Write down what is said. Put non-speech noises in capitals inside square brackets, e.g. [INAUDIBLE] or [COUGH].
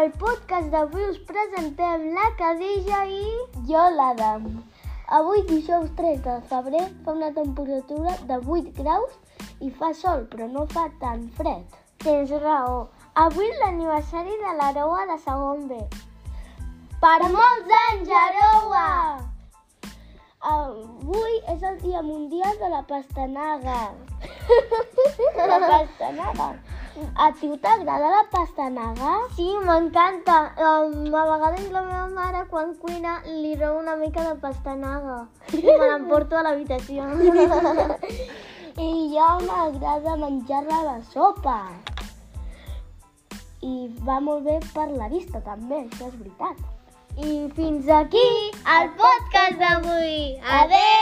Al podcast d'avui us presentem la Khadija i... Jo, l'Adam. Avui, dijous 3 de febrer, fa una temperatura de 8 graus i fa sol, però no fa tan fred. Tens raó. Avui és l'aniversari de l'Aroa de segon B. Per molts anys, Aroa! Avui és el Dia Mundial de la Pastanaga. [LAUGHS] la pastanaga. A tu t'agrada la pastanaga? Sí, m'encanta. Um, a vegades la meva mare, quan cuina, li roba una mica de pastanaga i me l'emporto a l'habitació. [LAUGHS] I jo m'agrada menjar-la a la sopa. I va molt bé per la vista, també, això és veritat. I fins aquí el podcast d'avui. Adéu!